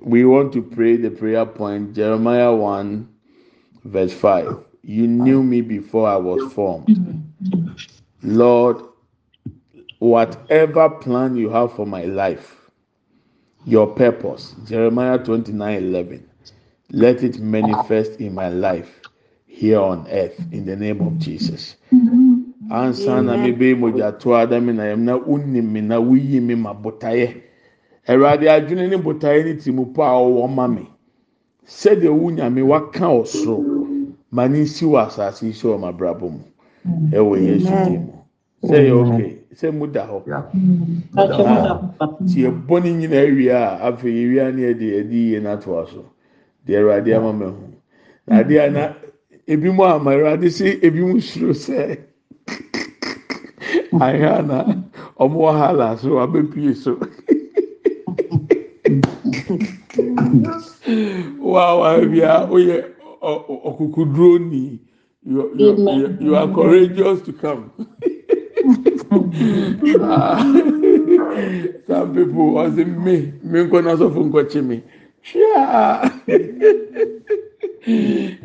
we want to pray the prayer point Jeremiah 1, verse 5. You knew me before I was formed. Lord, whatever plan you have for my life, your purpose, Jeremiah 29 11, let it manifest in my life here on earth in the name of Jesus. ansa na mebe mogya to ada na yam na unim na wuyi mi ma botaeɛ awurade adwene ne botaeɛ ne ti mu po a ɔwɔ ma mi sɛdeɛ wu nyame waka ɔsoro ma ne nsi wɔ asase yi so wɔ ma brabɔ mu. Ɛwɔ yesu di mu. Sɛ yɛ okay sɛ mu da hɔ. Tie bɔ ne nyinaa wie a afei ewia ne yɛde yɛde yie na to aso deɛ awurade ama ma ho. Na adeɛ na ebi mu ama awurade sɛ ebi mu suro sɛ. ahịa na ọmụ wahala so abepie so. Wawa bia oyɛ ɔkuku duro ni you you you are courageous to come some people ɔsi me me nkɔ n'asɔfo nkɔkye me hwia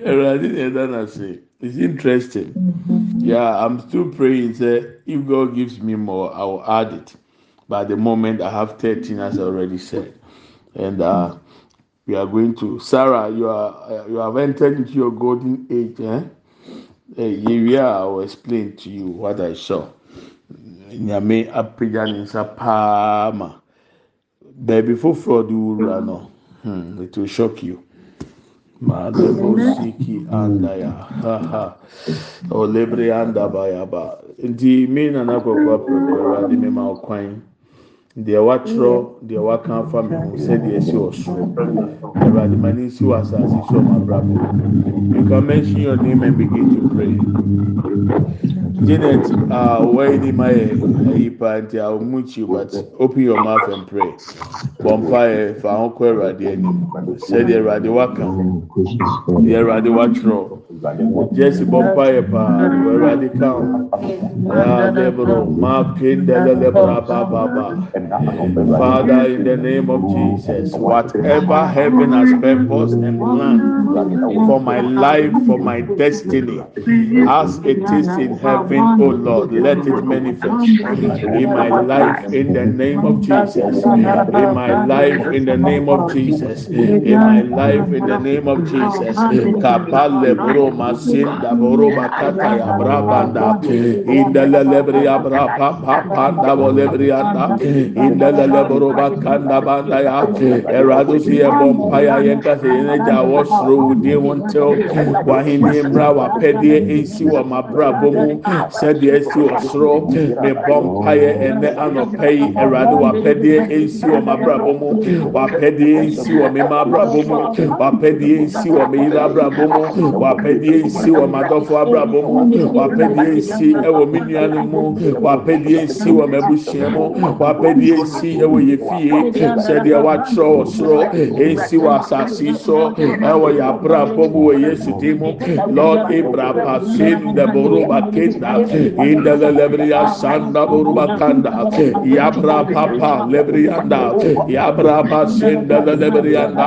ɛwurade na ɛda na se. It's interesting. Yeah, I'm still praying. Say, if God gives me more, I will add it. But at the moment, I have 13, as I already said. And uh, we are going to Sarah. You are uh, you have entered into your golden age. Eh? Uh, I will explain to you what I saw. Nyame apagya ne nsa paa ma baabi foforɔ de wura no hmm, it will shock you. Madebosiki andaya haha olebre anda bayaba nti mi nana kɔkɔ pɛpɛrɛ de mi ma ɔkwan deɛ watwerɛ deɛ waka afa mi ho sɛdeɛ esi wɔ soro ɛwurade ma ne nsi wɔ asase so ɔmo abrabɔ you can mention your name and begin to pray. Janet a wɔyɛ ni ma yɛ ɛyi pa nti a ɔmo kyi but open your mouth and pray. Bɔmpa yɛ fa ho kɔ ɛwurade anim sɛdeɛ ɛwurade waka. Deɛ ɛwurade watwerɛ. Jesse bɔmpa yɛ paa ɛwurade ka ho Father, in the name of Jesus, whatever heaven has purpose and plan for my life, for my destiny, as it is in heaven, oh Lord, let it manifest in my life in the name of Jesus, in my life in the name of Jesus, in my life in the name of Jesus. Kapale bro masinda bro bakata ya brabanda indele lebri abra pa pa pa da bolebri anda. Indalala boroba kanda banda ya. Erado si ɛbɔ mpaya yɛn kasa yɛn agya wɔsoro wudie wɔn tɛw wahene mmra wapɛdeɛ esi wɔ mabrabɔ mu. Sɛdeɛ esi wɔ soro ne bɔ mpaya ɛnɛ anɔpɛ yi erado wapɛdeɛ esi wɔ mabrabɔ mu. Wapɛdeɛ esi wɔ me mabrabɔ mu. Wapɛdeɛ esi wɔ me yiri abrabɔ mu. Wapɛdeɛ esi wɔ madɔfo abrabɔ mu. Wapɛdeɛ esi ɛwɔ me nuanom mu wapɛdeɛ esi wɔ mɛbusua mu wapɛdeɛ esi ɛwɔ yɛ fie sɛdeɛ wakyerɛ wɔ soro wɔ asase so ɛwɔ yɛ abrabɔ mu wɔ yesu di mu lord ibrahima sin dɛboroba kenda indɛlɛ lɛbiriya sanda boroba kanda yabra papa lɛbiriyanda yabra pa sin dɛlɛ lɛbiriyanda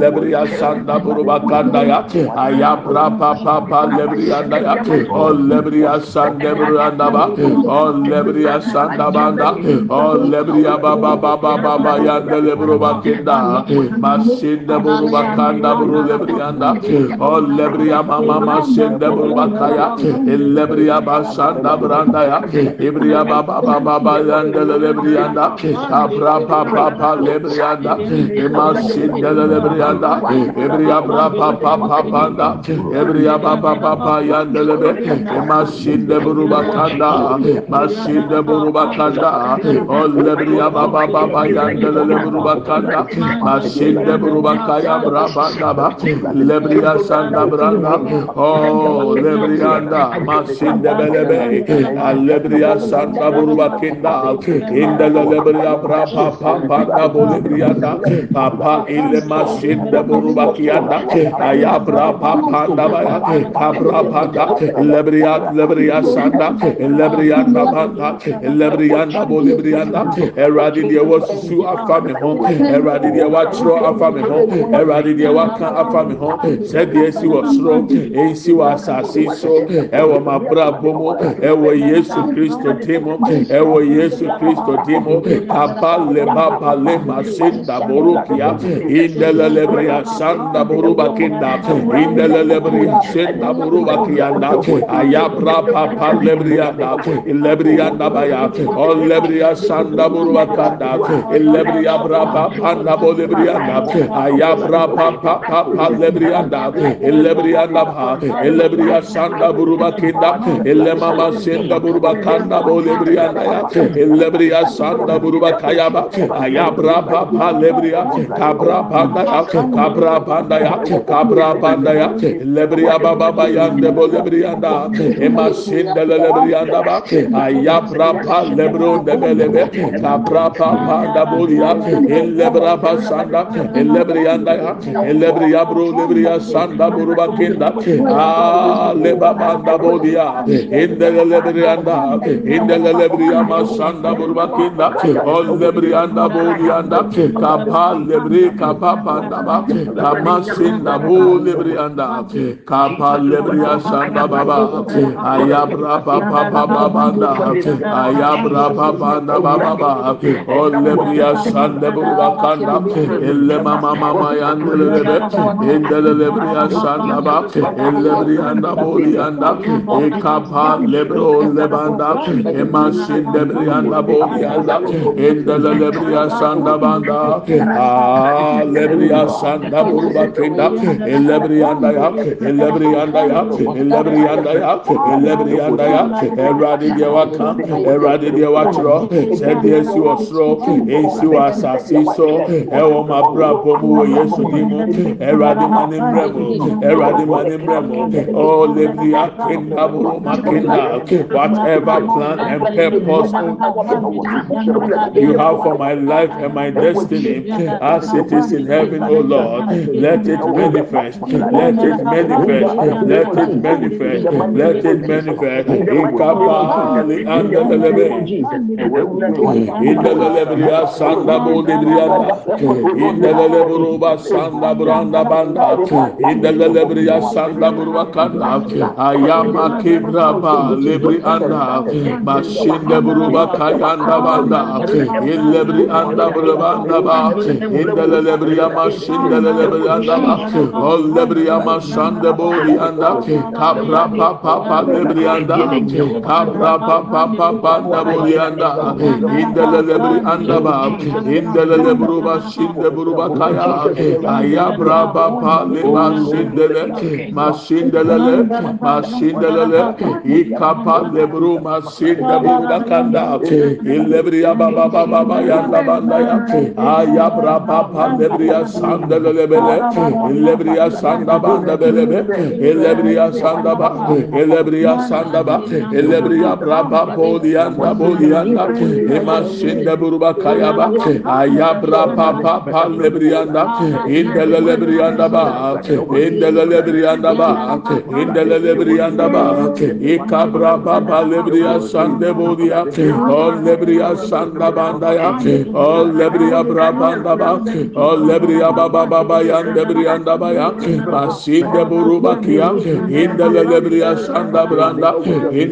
lɛbiriya sanda boroba kanda ya. Ayabra papa pa lɛbiriyanda ya ɔ lɛbiriya sanda lɛbiriyanda ba ɔ lɛbiriya sanda banda lɛbiriya Libriya baba baba baba yanda lebro bakenda masinde buru bakanda buru lebriyanda. O lebriya mama masinde buru bakaya. Lebriya basanda branda ya ibriya baba baba baba yanda lebriyanda. Abra papa papa lebriyanda. Masinde lebriyanda. İbriya bra papa papa da ibriya baba baba yanda lebe masinde buru bakanda masinde buru bakanda o lebriya baba baba yandele lebruba kanda. Masinde bruba kaya braba daba lebriya sanda branda. Oh lebriyanda masinde belebe alebriya sanda buruba kinda. İndele lebriya brapa papa da bolebriyanda papa ile masinde buruba kiyanda. Ayabra papa da baya. Kabra panda. Lebriya lebriya sanda lebriya da banda lebriya da bolebriyanda eradi diye wasusu afa me ho. Eradi diye watro afa me ho. Eradi diye waka afa me ho. Sɛdeɛ esi wɔ soro esi wɔ asase so ɛwɔ mabrabɔ mu ɛwɔ yesu kristo ti mu ɛwɔ yesu kristo ti mu kaba leba bale mase daboro kia. Indelelebriya sanda boro bakinda indelelebriya senda boro bakiyanda ayabra papa lebriya lebriyanda lebriyanda baya o lebriya sanda burwa kanda lebriya brapa panda bo lebriyanda aya brapa pa pa pa lebriyanda lebriyanda ba. Lebriya sanda burwa kinda le mama senda burwa kanda bo lebriyanda ya. Lebriya sanda burwa kaya ba. Aya brapa pa lebriya. Kabra panda ya. Kabra panda ya. Kabra panda ya. Lebriya baba baya de bo lebriyanda ema senda lebriya yandaba ayapra pa lebro debelebe kapra pa pa dabuya elebra pa sanda elebre yanda elebre yabro lebre ya sanda buruba kenda a leba banda bodia indele lebre yanda indele lebre ya ma sanda buruba kenda o lebre yanda bodia yanda kapa lebre kapa panda ba kama sinda bu lebre yanda kapa lebre ya sanda baba ayabra pa pa pa pa ayabra pa pa na ba ba sande bu bakanda elle sanda ba elle briya na boli anda e kapa lebro olle banda e masin lebriya na boli anda sanda banda a lebriya sanda bu bakanda elle briya anda ya elle briya anda ya eradi diye waka eradi diye watro sɛde esi wɔ soro esi wɔ asase so ɛwɔ ma bra bɔ mu wɔ yesu di mu eradi ma ne mbrɛ mu eradi ma ne mbrɛ mu ɔ lebriya kenda buruma kenda whatever plan and purpose you have for my life and my destiny as it is in heaven, O Lord. Let it manifest. Let it manifest. Let it manifest. Let it manifest. kapali anda lebe inda lebe sanda bu debriya inda lebe sanda branda banda. İnda lebe ya sanda burwa kanda. Ayama kibra ba lebri anda. Başinde buruba kayanda banda. Anda burba anda ba. İnda lebe ya maşinde anda ol lebri ya maşanda anda. Kapra pa pa anda abba pa pa pa pa na borianda indele lebri anda ba indele lebru ba shinde buru ba ba le ba ma shindele ma shindele le ma shinde buru ba ya ba ba ba ba yanda banda ya aya bra ba pa lebri ya sandele sanda banda belebe ilebri sanda ba ilebri sanda ba elebriya braba bodiyan da bodiyan da emasin de buruba kayaba aya braba pa pa lebriyan da indele lebriyan da ba indele lebriyan da ba indele lebriyan da ba ika braba pa lebriya san de bodiya o lebriya san da banda ya o lebriya braba da ba o lebriya baba baba yan lebriyan da ba ya basin de buruba kiya indele lebriya san da branda indele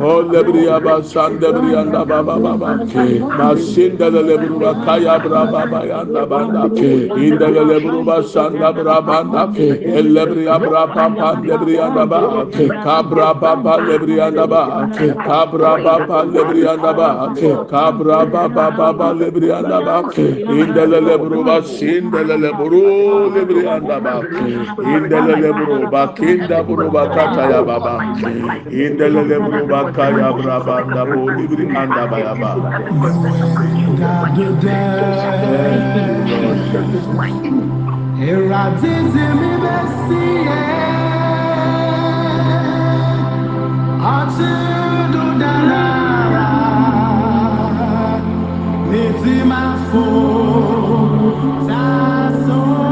Holle briyaba sande briyanda baba baba. Masinde lele bruba kaya braba bayanda banda. İnde lele bruba sanda brabanda. Elle briya braba pande briyanda ba. Kabra baba le briyanda ba. Kabra baba le briyanda ba. Kabra baba baba le briyanda ba. İnde lele bruba sinde lele bru le briyanda ba. İnde lebriyanda ba ya ba Eradizi mi besiye Ati dudarara Niti mafo Saso Sobra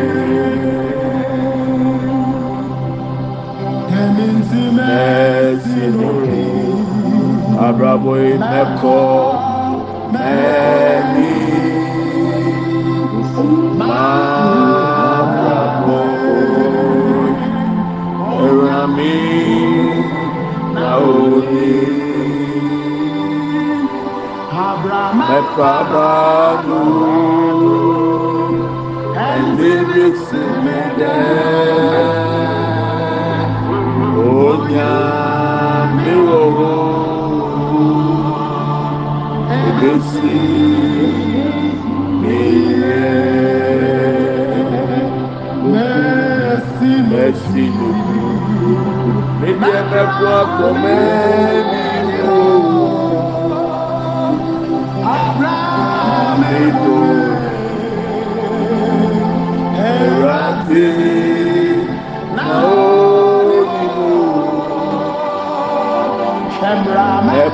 rɔsɔtsi ba tomafo yasio sinu denara mirengefide onyamiho ẹnunti besi miye. mẹsinu abrabo yi mẹkọ mẹni mabrabo ewurami na oni meu amor, eu cansei, Messi, é Messi no mundo, me é pega tua comédia, Abraão, Errate.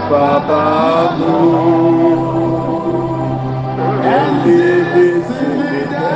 Epabanu Elibisibide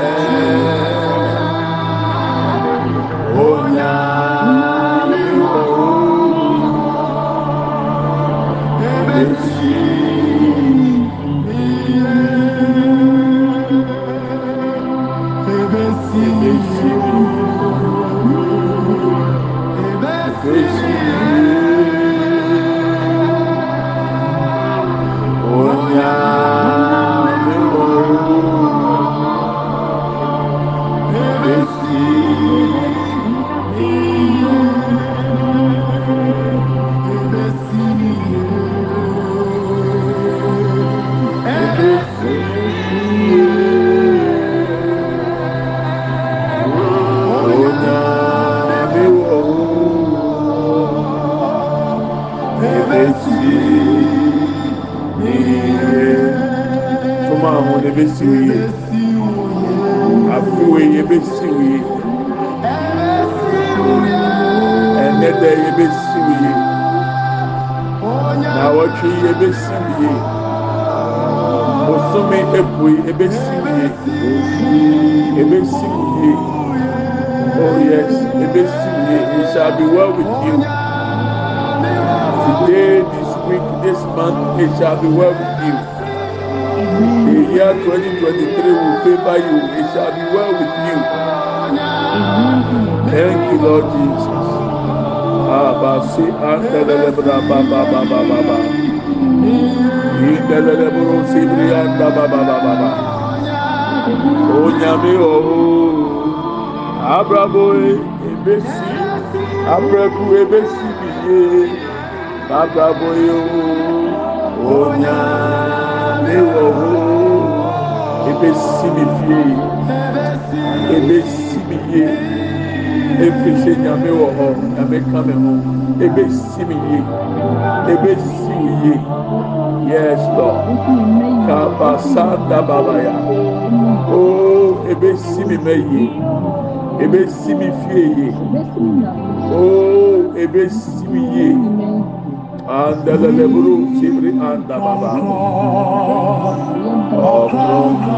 oye oh yes it shall be well with you today this week this month it shall be well with you. The year 2023 will favor you. It shall be well with you. Thank you, Lord Jesus. si andelele bra ba ba ba ba ba ba. Indelele bro si bri anda ba ba ba ba ba. Onyame ooo abrabo ebesi abrabu ebesi biye abrabo yewo onya lewo ho ebesi bifie ebesi biye efisɛ nyame wɔ hɔ nyame ka me ho ebesi mi yie ebesi mi yie yes lord kabasa dababaya ooo oh, ebesi mi ma yie. ebe ebesi mi fie yie oo ebesi mi yie andaleleburu sibiri andababa ọkọ ọkọ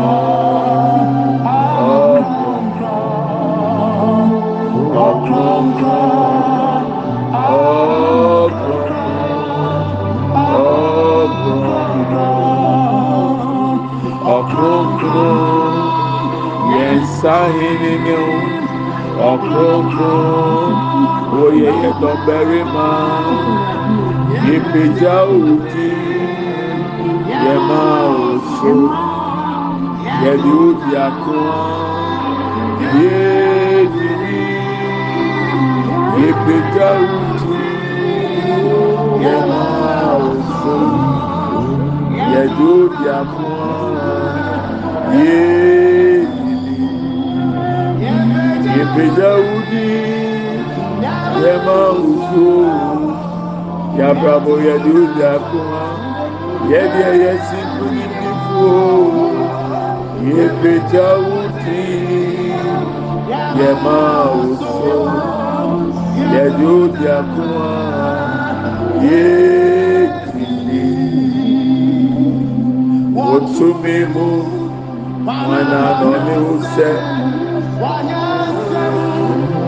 ọkọ ọkọ. Okronkron, yes, I hear you. ọ̀pọ̀pọ̀ oyè ẹ̀gbọ̀nbẹ̀rẹ̀ mọ́. Ìpèjà òkè yẹ máa ò so yẹ̀dí òbí àkọ́ yéèdì ní ìpèjà òkè yẹ máa ò so yẹ̀dí òbí àkọ́ yéèdì. Yepedawudi yɛma usuo yabrabɔ yɛde odi akoma yɛdeɛ yɛsi kunimifuo yepedawudi yɛma usuo yɛde odi akoma yɛtili wotumi mu wọn. Anọ ni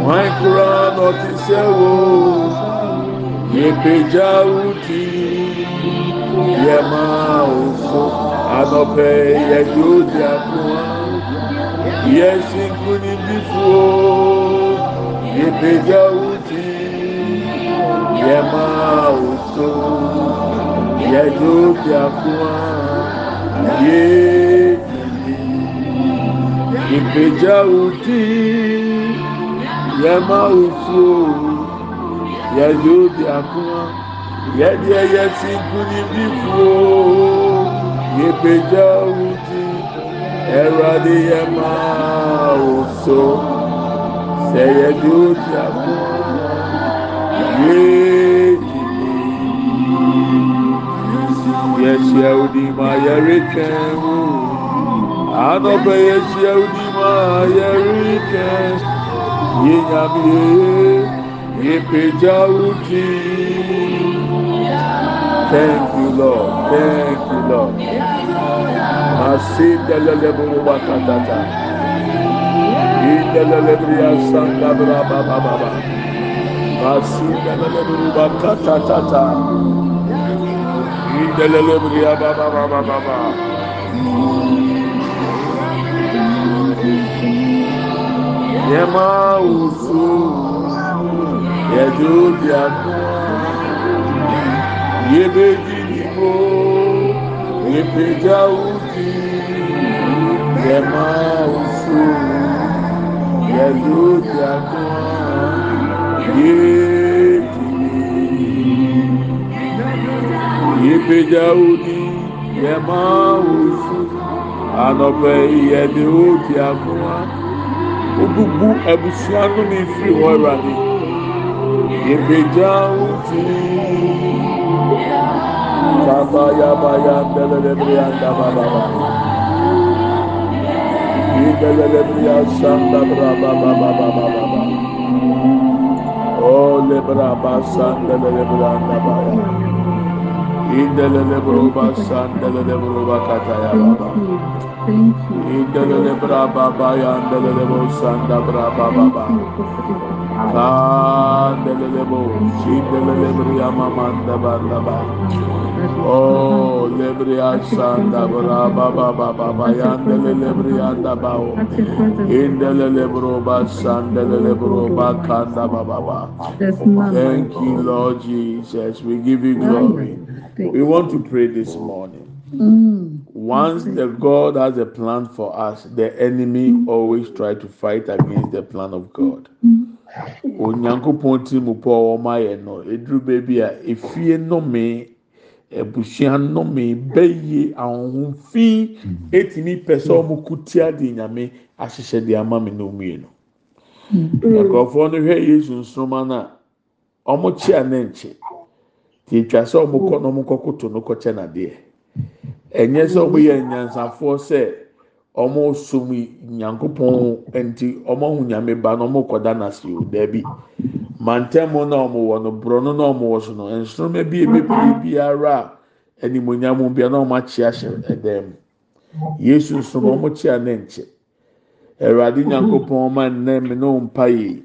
hwan kura na ɔte sɛ wo yɛpagya wo ti yɛma wo so anɔpɛ yɛde odi akoa yɛsi nkunimdifoɔ yɛpagya wo ti yɛma wo so yɛde odi akoa yɛdidi yɛpagya wo ti yɛ ma nsuo yɛ di obi akoma yɛ deɛ yɛ ti nkuni bi fuo yɛ pɛgya wuti ɛwurade yɛ ma nso sɛ yɛ de obi akoma yɛ yɛ hyia odi ma yɛ retwɛn ho anɔpɛ yɛ hyia odi ma yɛ retwɛn. Yɛretwɛn yɛnyamie. Ìpèjáwùjì. Thank you, Lord. Thank you, Lord. Màsí dẹ́lẹ́lẹ́bùrú wa kàtàtà. Ìdẹ́lẹ́lẹ́bùrú yà sàǹdà bùrà bàbà bàbà. Màsí dẹ́lẹ́lẹ́bùrú wa kàtàtà. Ìdẹ́lẹ́lẹ́bùrú yà bàbà bàbà bàbà. Yẹ́mà wùsù. yẹ máa wù sùn yẹ jó di e yẹ méjì dìbò yẹ péjà wù dì yẹ máa wù sùn yẹ jó di àná yẹ. ìgbèjà òní yẹ máa wò. Ya sanda bra baba baba baba baba. Ole bra ba sandelelebiri ya ndaba ya. Ìdẹlẹlẹbiri ba sandelelebiri ba kata ya baba. Ìdẹlẹlẹbiri baba ya ndẹlẹlẹbiri sanda bra baba baba. kandelelebo sindelelebri amamanda bandaba oh lebri asanda braba baba baba yandelelebri andaba indelelebro basandelelebro bakanda baba baba thank you lord jesus we give you glory we want to pray this morning mm. Once mm-hmm. the God has a plan for us, the enemy mm-hmm. always try to fight against the plan of God. Mm-hmm. Onyankopɔn tiri mu pɔ ɔma yɛ no eduru beebi a efie nnome ebusua nnome bɛyie ahohomfi etimi pɛ sɛ ɔmo kutia de nyame ahyehyɛ di ama mi no mmienu. Nkurɔfoɔ no hwɛ Yesu nsoroma na ɔmo kyea ne nkye. Tetwa sɛ ɔmo kɔ na ɔmo kɔ koto no kɔkyɛ n'adeɛ. Ɛnyɛ sɛ wɔn yɛ nyansafoɔ sɛ. ɔmo som nyankopɔn nti ɔmo ahu nyame ba na ɔmo kɔda n'ase o dɛbi mantam na ɔmo wɔ no borɔno na ɔmo wɔ so no nsoroma bi ebepie biara a animonyam bia na ɔmo akyi ahyɛ ɛdan mu yesu nsoroma ɔmo kyia ne nkyɛ awurade nyankopɔn ɔmo anam ne ɔmpa yie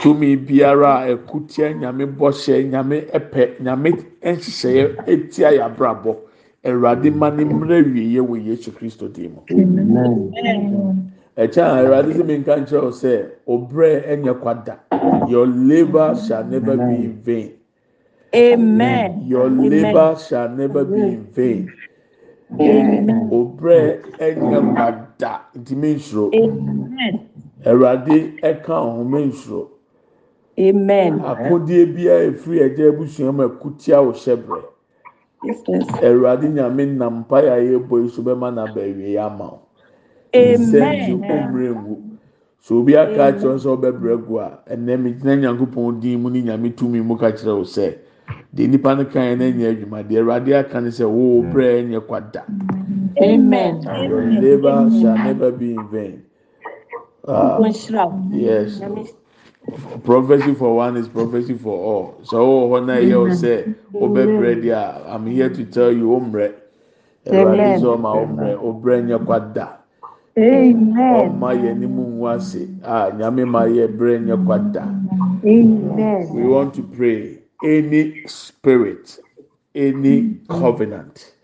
tumi biara ɛkutia nyame bɔhyɛ nyame ɛpɛ nyame nhyehyɛeɛ etia yɛ abrabɔ. awurade ma ne mmerɛ wieɛ wɔ yesu kristo din mu. Ɛkyɛn a awurade sɛ menka nkyerɛ wo sɛ ɔbrɛ ɛnyɛ kwada. Your labour shall never be in vain. Amen. Your labour shall never be in vain. Ɔbrɛ ɛnyɛ kwada. Nti mensuro awurade ɛka ɔho mensuro amen. Akodeɛ biara ɛfiri agya abusua mu akutia wo hyɛbrɛ awurade nyame nam mpaeɛ a yɛbɔ yi so bɛma na baawie ama wo. Nsɛnti Amen. ɔmmerɛ ngu. So obi aka akyerɛ sɛ ɔbɛbrɛ gu a ɛnɛ mi gyina nyankopɔn din mu ne nyame tumi mu ka kyerɛ wo sɛ deɛ nipa no kan no nyɛ adwuma. Deɛ awurade aka ne sɛ wo brɛ nyɛ kwada. Amen. your labour shall never be in vain. Nhyira. yes prophecy for one is prophecy for all. So ɔwɔ hɔ na ɛyɛ o sɛ ɔbɛbrɛ deɛ a i'm here to tell you ɔmmerɛ awurade sɛ ɔma ɔmmerɛ ɔbrɛ nyɛ kwada. Amen. ọma yɛ ne mu ngu ase a ah, nyame ma yɛ brɛ nyɛ kwada Amen. we want to pray. Any spirit any covenant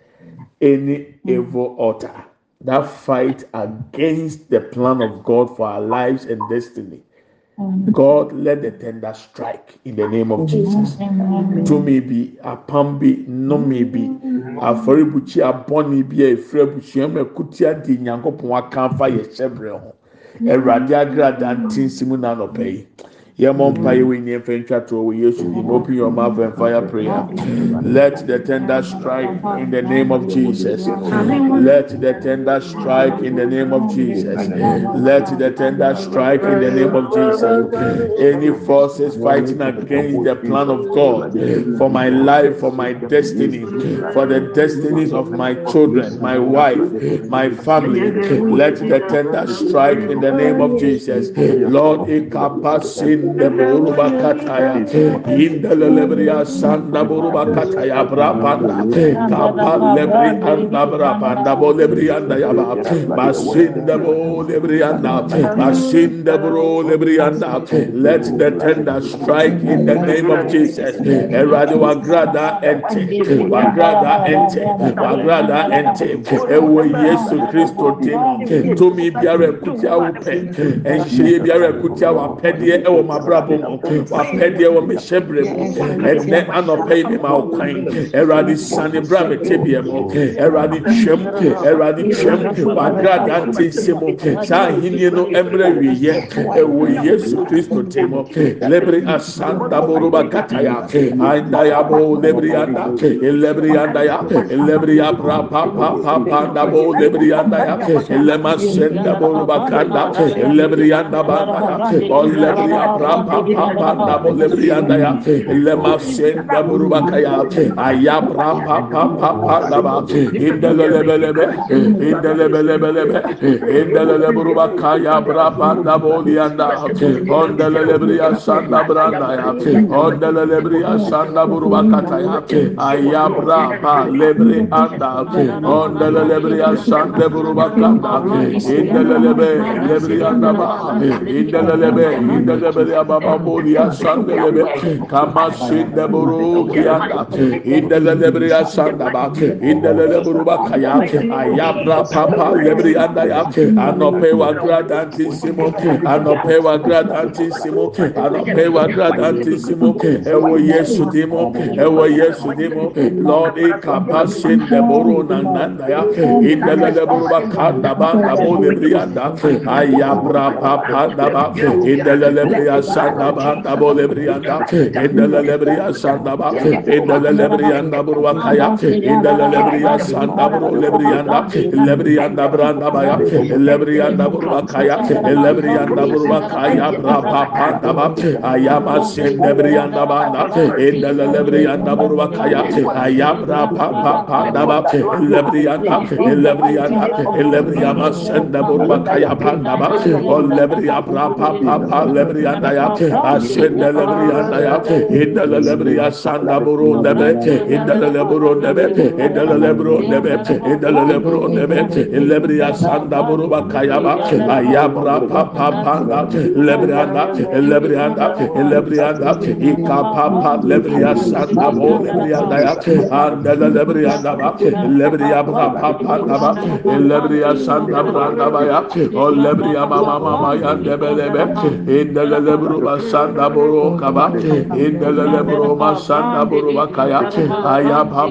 any evil altar that fight against the plan of god for our lives and destiny god let the tender strike in the name of jesus tumi bi apam bi nnome bi. Afɔrebukyia abɔne bi a efiri abusua mu ekutia di nyankopɔn akanfa yɛ hyɛbrɛ ho awurade agrada ntinsi mu na anɔpɛ yi yɛmɔ mpa yi wɔ nyɛ mfɛ ntwa to wɔ yesu. Di mu open your mouth and fire mm. prayer. Mm. Let the tender strike in the name of jesus. Let the tender strike in the name of jesus. Let the tender strike in the name of jesus. Any forces fighting against the plan of god for my life for my destiny for the destinies of my children my wife my family let the tender strike in the name of jesus. Lord ikapasin let the tender strike in the name of jesus. Erade wagrada ente. Wagrada ente. Ente. Tumi m'abrabɔ mu wapɛdeɛ wɔ m'hyɛbrɛ mu ɛnɛ anɔpɛ yi ne ma wo kwan ɛwurade sani bra me tebea mu ɛwurade twɛm ɛwurade twɛm wagrada nte nse mu saa ahenni no ɛmrɛ wiyɛ ɛwɔ yesu kristo te mu lebere asanda boroba kataya anda bo lebere anda lebere anda ya lebere ya bra pa pa pa pa anda bo lebere anda ya rapa papa da ya le mafsenda burubaka ya ayab rapa papa papa da ba indele bele be indele bele bele be indele le burubaka ya rapa da ya ondele le bria sanda burubaka ta ya ayab rapa le bri anda ondele le bria sanda burubaka da indele le be Indelia Baba Bolia Sandelebe, Kama Sindeburu Kianda, Indele Lebria Sandaba, Indele Leburuba Kaya, Ayabra Papa Lebrianda Ya, Anope Wagradantissimo, Anope Wagradantissimo, Anope Wagradantissimo, Ewo Yesu Dimo, Ewo Yesu Dimo, Lord, Ekapa Sindeburu Nanda Ya, Indele Leburuba Kanda Banda Bolebrianda, Ayabra Papa Daba, sanda ba bo lebriyanda indele lebriya sanda ba indele lebriyanda burwa kaya indele lebriya sanda bro lebriyanda lebriyanda branda baya lebriyanda burwa kaya lebriyanda burwa kaya bra pa pa da ba ayama sen lebriyanda yandaya asende lebri yandaya indele lebri yasanda buru nebe indele lebru nebe indele lebru nebe indele lebru nebe lebri yasanda buru bakayaba ayabra papa panda lebri anda lebri anda lebri anda ikapa pa lebri yasanda bu lebri yandaya andele lebri yandaba lebri yabra papa ndaba lebri yasanda brandaba ya o lebri yabama mama yandebe lebe indele Lebru Basandaburu Kaba, Indele Lebru Masandaburu Bakaya, Ayaba Papa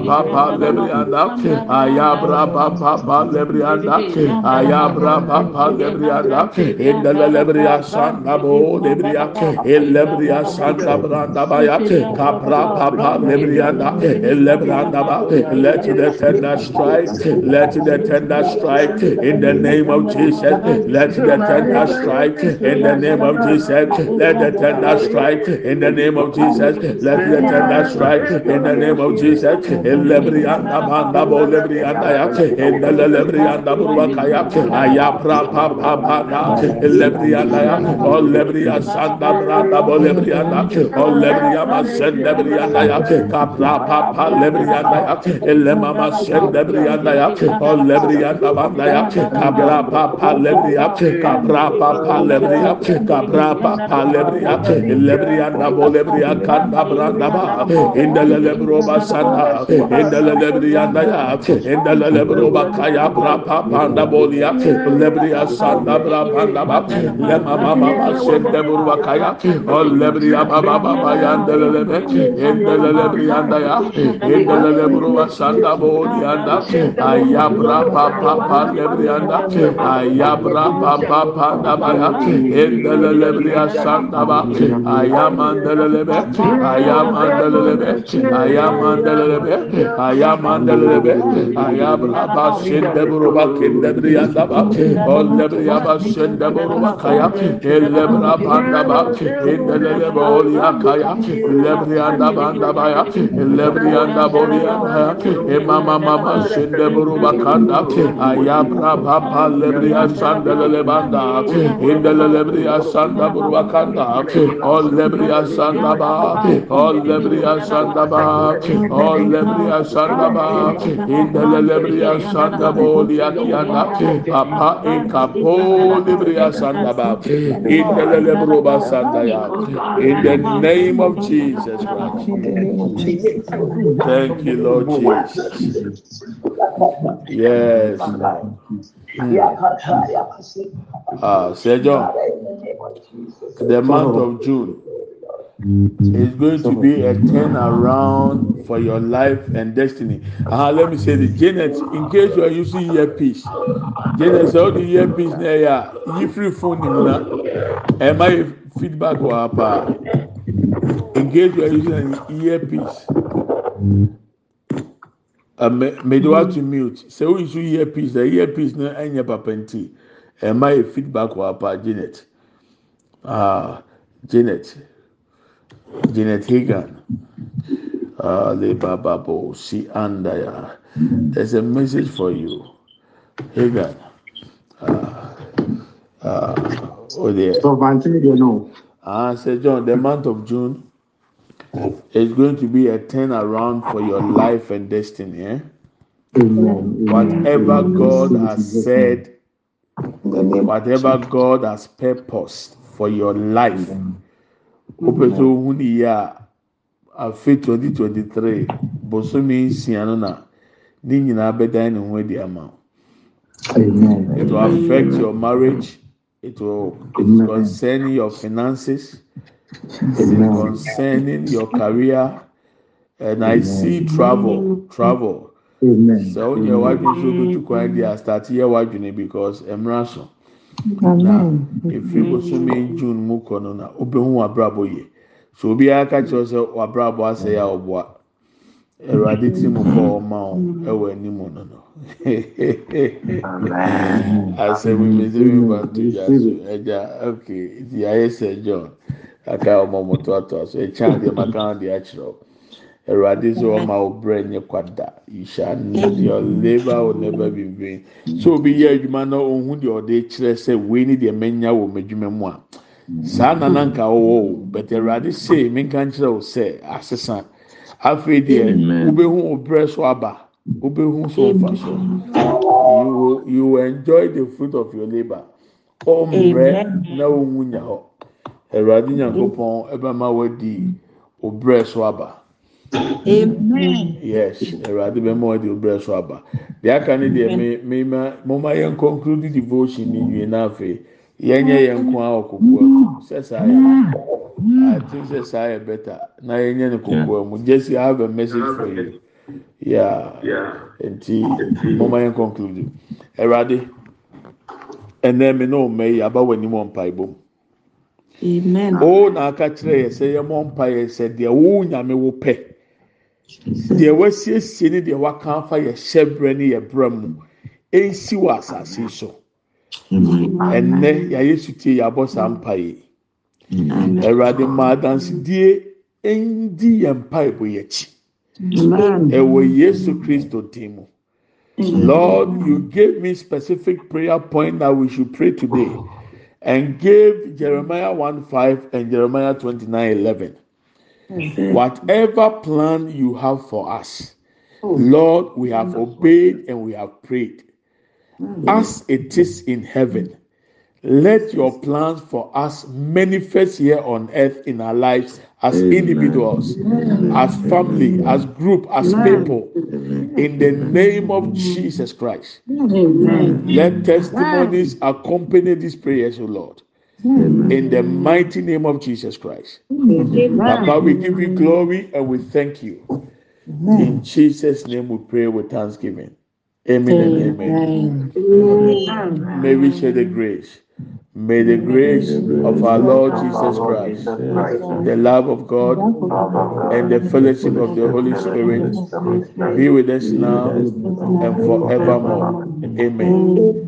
Lebrianda, Ayabra Papa Lebrianda, Ayabra Papa Lebrianda, Indele Lebria Sandabo Lebria, Elebria Sandabranda Baya, Capra Papa Lebrianda, Elebranda Ba, let the tender strike, let the tender strike. In the name of Jesus, let the tender strike. In the name of Jesus, let the tender strike in the name of Jesus, let the tender strike in the name of Jesus, Elebrianda Banda Bolebrianda Ya, Indelebrianda Burwakaya, Ayapra Papa Panda, Elebrianda Ya, Olebria Sanda Branda Bolebrianda, Olebria Masenda Brianda Ya, Capra Papa Lebrianda Ya, Elemama Senda Brianda Ya, Olebrianda Banda Ya, Capra oh, Papa Lebria, Capra Papa Lebria, Capra Papa lebria lebria nabo lebria kanda brandaba indele lebroba sanda. İndele lebria naya. İndele lebroba kaya brapa panda bolia. Lebria sanda brapa naba lema mama sende burba kaya. O lebria baba baba yandele lebe. İndele lebria naya. İndele lebroba sanda bolia nda. Ayabra papa papa lebria nda. Ayabra papa papa naba ya. İndele lebria sanda ayam daba, ayam mandelelebe, ayam mandelelebe, ayam mandelelebe, ayam mandelelebe, ayam raba şende buruba kinde bir yandaba, olle bir yaba şende buruba kaya, elle bir apandaba, kindelelebe olya kaya, elle bir yanda bandaba ya, elle bir yanda bolya kaya, emama mama şende buruba kanda, ayam raba palle bir yasanda lelebanda, indelelebe bir yasanda buruba Olebria Sanda Ba, Olebria Sanda Ba, Olebria Sanda Ba, Indelebria Sanda Bolia Kianda, Papa Ekapo Lebria Sanda Ba, Indelebroba Sanda Ya, in the Jesus Christ. In the name of Jesus. Thank you, Lord Jesus. Yes. Ah, John, the month of June is going to be a turnaround for your life and destiny. Ah, let me say this, Janet. In case you are using earpiece, Janet, how the earpiece na ya you free phone ni muna. Am I feedback or apa? In case you are using an earpiece. Uh, made what to mute. So we use earpiece. The earpiece na anya papenti. Am I feedback or apa, Janet? Ah, Janet. Janet Hagan. Uh, Bababo, si Andaya. There's a message for you. Hagan. Uh, uh, oh dear. So, know. Ah, Sir John, the month of June is going to be a turnaround for your life and destiny. Eh? Amen. Whatever Amen. God has said, In the name whatever God has purposed for your life, wopɛ sɛ ohu ne yie a afe 2023 bosome nsia no na ne nyinaa bɛdan ne ho adi ama. Amen. It will affect your marriage. It will it's concerning your finances. It is concerning your career. And I see travel, travel. Amen. So when you're watching so good to quiet there, start here watching it because emraso. Amen. efiri bosome june mu kɔ no na obehu w'abrabɔ yie. So obiara ka kyerɛ sɛ w'abrabɔ asɛ ya ɔboa awurade tiri mu kɔ ɔma o ɛwɔ anim no no. Asɛm mmeze bi ba to gya so. Ɛgya ok nti ayɛ sɛ john aka ɔmɔ mɔtoatoa so. Ɛkyɛn adeɛ maka adeɛ akyerɛ o awurade sɛ ɔma wo brɛ nye kwada you shall need your labour will never be in vain. So obi yɛ adwuma na ohun deɛ ɔde kyerɛ sɛ wei ni deɛ mɛnya wɔ m'adwuma mu a. Saa nana nka ɔwɔ o bɛtɛ awurade sɛ mi nka nkyerɛ o sɛ asesa. Afei deɛ wobɛhu o brɛ so aba wobɛhu so ɔfa so. You will you will enjoy the fruit of your labour ɔmbrɛ na ohun nya hɔ. Awurade nyankopɔn ɛbɛma wadi o brɛ so aba. Amen. yes awurade bɛma wɔde obrɛ so aba. Deɛ aka ne deɛ me me ma mo ma yɛn conclude devotion ni wie n'afɛ yɛn nyɛ yɛn nko a wɔ kokoa mu. Sɛ saa yɛ i think sɛ saa yɛ better na yɛn nyɛ no kokoa mu. Jesse i have a message for you. Yeah. Nti mo ma yɛn conclude. Awurade ɛnɛ mi na ɔmɛ yi aba wɔ anim wɔ mpaebɔ mu Amen. o na aka kyerɛ yɛ sɛ yɛ mɔ mpaeɛ sɛ deɛ wo nyame wo pɛ. Deɛ wasiesie ne deɛ waka afa yɛ hyɛbrɛ ne yɛ brɛ mu. Ɛnsi wɔ asase so. Ɛnnɛ yɛayɛ sutie yɛabɔ saa mpa yi. Awurade ma adansidie ɛndi yɛn mpaebɔ yɛ akyi. Amen. ɛwɔ yesu kristo din mu. Lord you gave me specific prayer point that we should pray today and gave jeremiah 1 5 and jeremiah 29 11 Whatever plan you have for us, Lord, we have obeyed and we have prayed. As it is in heaven, let your plans for us manifest here on earth in our lives as individuals, as family, as group, as people. In the name of Jesus Christ, let testimonies accompany these prayers, O Lord. In the mighty name of Jesus Christ. Papa, we give you glory and we thank you. In Jesus' name we pray with thanksgiving. Amen and amen. May we share the grace. May the grace of our Lord Jesus Christ, the love of God, and the fellowship of the Holy Spirit be with us now and forevermore. Amen.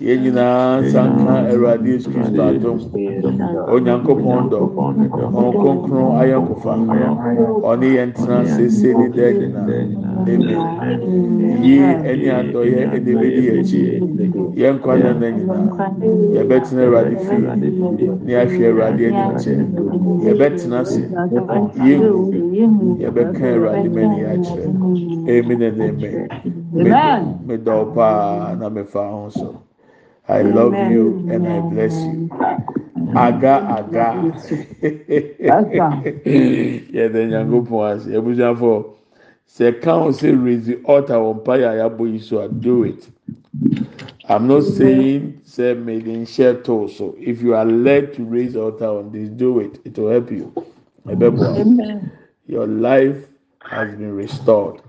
Yɛn kyɛ adum sɛm. Yɛn nyinaa nsanka Awurade Yesu Kristo adum. Onyankopɔn dɔ. Ɔn kronkron ayɔnkofa. Ɔne yɛn tena sese ne dɛ nyinaa. Amen. Yie ɛne adɔyɛ ɛna ebedi yɛn akyi. Yɛn nkwa na na nyinaa. Yɛbɛtena Awurade fi. Ne ahwɛ Awurade anim kyɛ. Yɛbɛtena ase. Yehu. Yɛbɛka Awurade mani akyerɛ. Amen and amen. Amen. Me dɔw paa na me fa ho so. I love you and I bless you. Aga aga. Yɛde nyankopɔn ase. Ebusuafo sɛ kan o say raise the altar wɔ mpa yɛ a yabɔ yi so a do it. I'm not saying say made in share to so. If you are led to raise the altar on this, do it. It will help you. Ɛbɛboa. Amen. Your life has been restored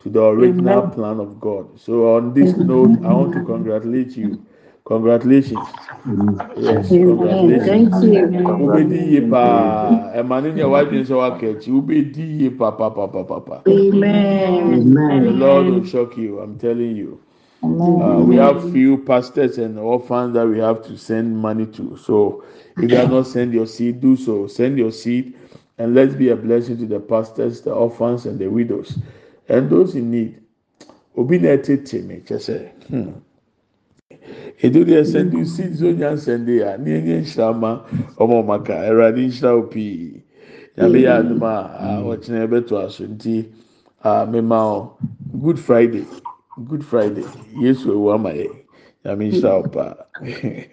to the original Amen. plan of God. So on this note, I want to congratulate you. Congratulations. Yes, congratulations. Thank you. Wobɛdi yie paa. Ɛma ne nea wadwin sɛ waka akyi. Wobɛdi yie papapapapa. Amen. The Amen. Lord will shock you. I'm telling you. Uh, we have few pastors and orphans that we have to send money to. So if you have not send your seed, do so. Send your seed, and let's be a blessing to the pastors, the orphans, and the widows, and those in need. Obi na ɛtete me kyɛ sɛ, ɛdu deɛ sɛ de si so nyansɛnde a ne ɛnyɛ nhyira ma ɔma maka awurade nhyira wo pii. Nyame yɛ adom a ɔkyena ɛbɛto aso nti mema ɔ good friday. Good friday. Yesu ewu ama yɛ nyame nhyira wo paa.